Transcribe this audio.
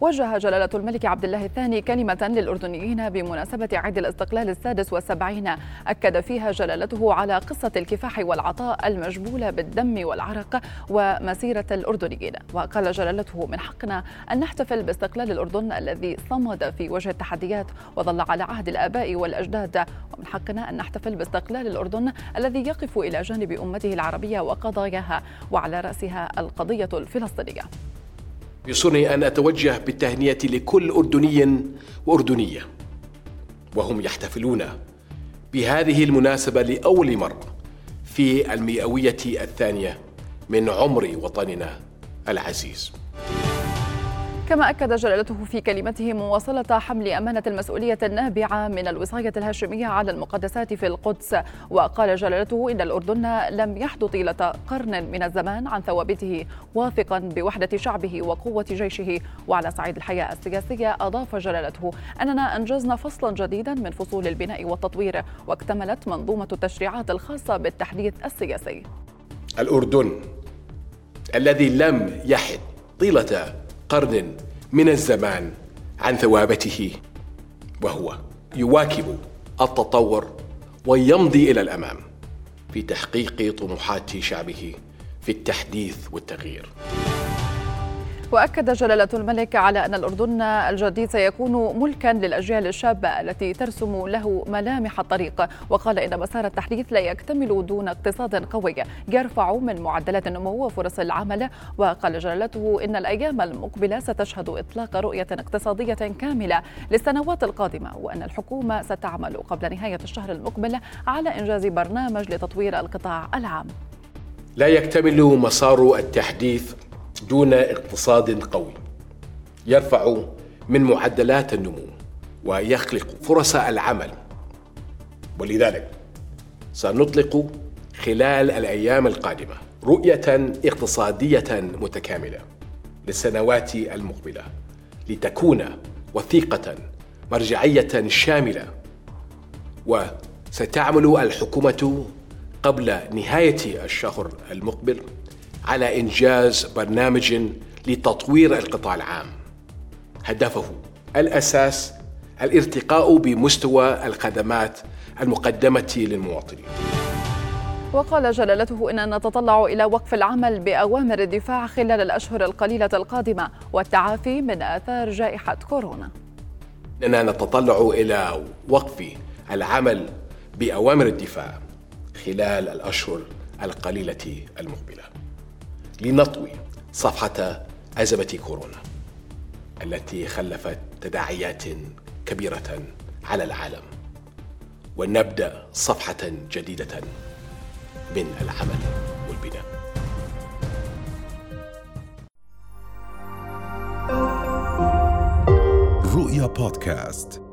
وجه جلالة الملك عبد الله الثاني كلمة للأردنيين بمناسبة عيد الاستقلال السادس والسبعين. أكد فيها جلالته على قصة الكفاح والعطاء المجبولة بالدم والعرق ومسيرة الأردنيين. وقال جلالته من حقنا أن نحتفل باستقلال الأردن الذي صمد في وجه التحديات وظل على عهد الآباء والأجداد. ومن حقنا أن نحتفل باستقلال الأردن الذي يقف إلى جانب أمته العربية وقضاياها وعلى رأسها القضية الفلسطينية. يسرني أن أتوجه بالتهنئة لكل أردني وأردنية. وهم يحتفلون بهذه المناسبة لأول مرة في المئوية الثانية من عمر وطننا العزيز. كما أكد جلالته في كلمته مواصلة حمل أمانة المسؤولية النابعة من الوصاية الهاشمية على المقدسات في القدس. وقال جلالته إن الأردن لم يحد طيلة قرن من الزمان عن ثوابته واثقا بوحدة شعبه وقوة جيشه. وعلى صعيد الحياة السياسية أضاف جلالته أننا أنجزنا فصلا جديدا من فصول البناء والتطوير واكتملت منظومة التشريعات الخاصة بالتحديث السياسي. الأردن الذي لم يحد طيلة قرن من الزمان عن ثوابته وهو يواكب التطور ويمضي إلى الأمام في تحقيق طموحات شعبه في التحديث والتغيير. وأكد جلالة الملك على أن الأردن الجديد سيكون ملكا للأجيال الشابة التي ترسم له ملامح الطريق. وقال إن مسار التحديث لا يكتمل دون اقتصاد قوي. يرفع من معدلات النمو وفرص العمل. وقال جلالته إن الأيام المقبلة ستشهد إطلاق رؤية اقتصادية كاملة للسنوات القادمة وأن الحكومة ستعمل قبل نهاية الشهر المقبل على إنجاز برنامج لتطوير القطاع العام. لا يكتمل مسار التحديث دون اقتصاد قوي يرفع من معدلات النمو ويخلق فرص العمل. ولذلك سنطلق خلال الأيام القادمة رؤية اقتصادية متكاملة للسنوات المقبلة لتكون وثيقة مرجعية شاملة. وستعمل الحكومة قبل نهاية الشهر المقبل على إنجاز برنامج لتطوير القطاع العام. هدفه الأساس الارتقاء بمستوى الخدمات المقدمة للمواطنين. وقال جلالته إننا نتطلع إلى وقف العمل بأوامر الدفاع خلال الأشهر القليلة القادمة والتعافي من آثار جائحة كورونا. إننا نتطلع إلى وقف العمل بأوامر الدفاع خلال الأشهر القليلة المقبلة. لنطوي صفحة أزمة كورونا التي خلفت تداعيات كبيرة على العالم. ونبدأ صفحة جديدة من العمل والبناء. رؤيا بودكاست.